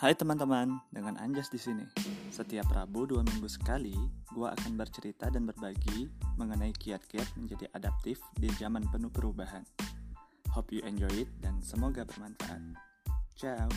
Hai teman-teman, dengan Anjas di sini. Setiap Rabu dua minggu sekali, gue akan bercerita dan berbagi mengenai kiat-kiat menjadi adaptif di zaman penuh perubahan. Hope you enjoy it dan semoga bermanfaat. Ciao.